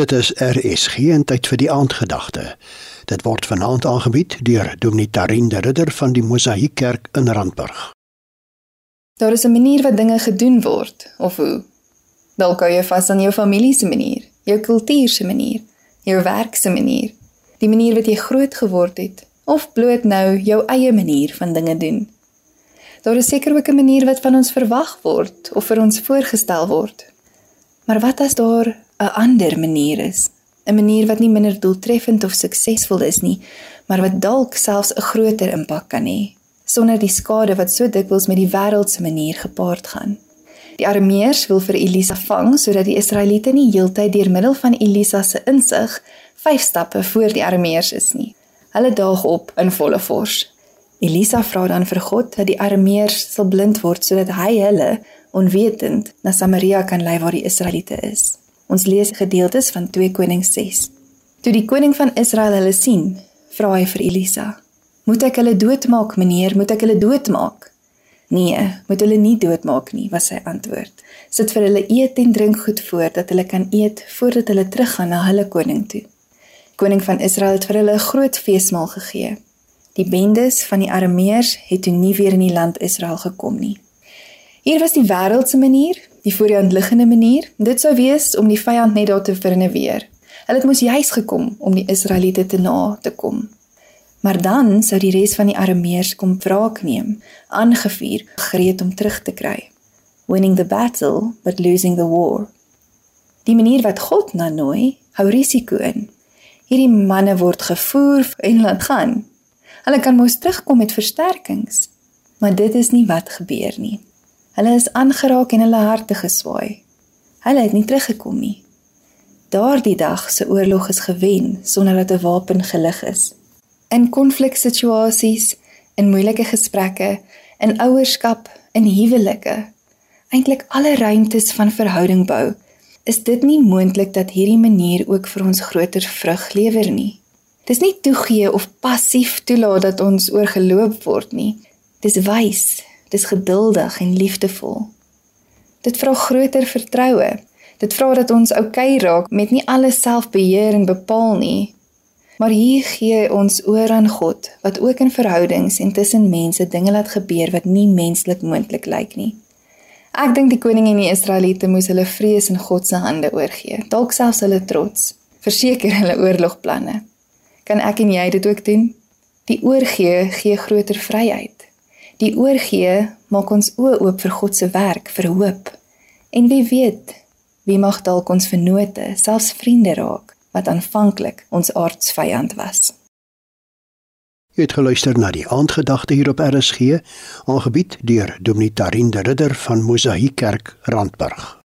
Dit is RSG en tyd vir die aandgedagte. Dit word vanaand aangebied deur Dominee Tarin de Ridder van die Mosaïek Kerk in Randburg. Daar is 'n manier wat dinge gedoen word, of hoe? Dalk hou jy vas aan jou familie se manier, jou kultuur se manier, jou werk se manier, die manier wat jy groot geword het, of bloot nou jou eie manier van dinge doen. Daar is seker ook 'n manier wat van ons verwag word of vir ons voorgestel word. Maar wat as daar 'n ander manier is, 'n manier wat nie minder doeltreffend of suksesvol is nie, maar wat dalk selfs 'n groter impak kan hê, sonder die skade wat so dikwels met die wêreldse manier gepaard gaan. Die Arameërs wil vir Elisa vang sodat die Israeliete nie heeltyd deur middel van Elisa se insig 5 stappe voor die Arameërs is nie. Hulle daag op in volle vors. Elisa vra dan vir God dat die Arameërs sal blind word sodat hy hulle onwetend na Samaria kan lei waar die Israeliete is. Ons lees gedeeltes van 2 Konings 6. Toe die koning van Israel hulle sien, vra hy vir Elisa: "Moet ek hulle doodmaak, meneer? Moet ek hulle doodmaak?" "Nee, moet hulle nie doodmaak nie," was sy antwoord. "Sit vir hulle eet en drink goed voor dat hulle kan eet voordat hulle teruggaan na hulle koning toe." Koning van Israel het vir hulle 'n groot feesmaal gegee. Die bendes van die Arameërs het toe nie weer in die land Israel gekom nie. Hier was die wêreldse manier, die voor die hand liggende manier. Dit sou wees om die vyand net daar te verneweer. Hulle het mos juis gekom om die Israeliete te na te kom. Maar dan sou die res van die Arameërs kom wraak neem, aangevuur, gereed om terug te kry. Winning the battle but losing the war. Die manier wat God na nooi, hou risiko in. Hierdie manne word gevoer en laat gaan. Hulle kan mos terugkom met versterkings. Maar dit is nie wat gebeur nie. Hulle is aangeraak en hulle harte geswaai. Hulle het nie teruggekom nie. Daardie dag se oorlog is gewen sonder dat 'n wapen gelig is. In konfliksituasies, in moeilike gesprekke, in ouerskap, in huwelike, eintlik alle ruimtes van verhouding bou, is dit nie moontlik dat hierdie manier ook vir ons groter vrug lewer nie. Dis nie toegee of passief toelaat dat ons oorgeloop word nie. Dis wys Dis geduldig en liefdevol. Dit vra groter vertroue. Dit vra dat ons oukei okay raak met nie alles self beheer en bepaal nie. Maar hier gee ons oor aan God wat ook in verhoudings en tussen mense dinge laat gebeur wat nie menslik moontlik lyk nie. Ek dink die koning en die Israeliete moes hulle vrees in God se hande oorgee, dalk selfs hulle trots, verseker hulle oorlogplanne. Kan ek en jy dit ook doen? Die oorgee gee groter vryheid. Die oorgee maak ons oë oop vir God se werk, vir hoop. En wie weet, wie mag dalk ons vennote, selfs vriende raak wat aanvanklik ons aardsvyand was. Jy het geluister na die aandgedagte hier op RSG, aangebied deur Dominee Tarin de Ridder van Mosaïek Kerk, Randburg.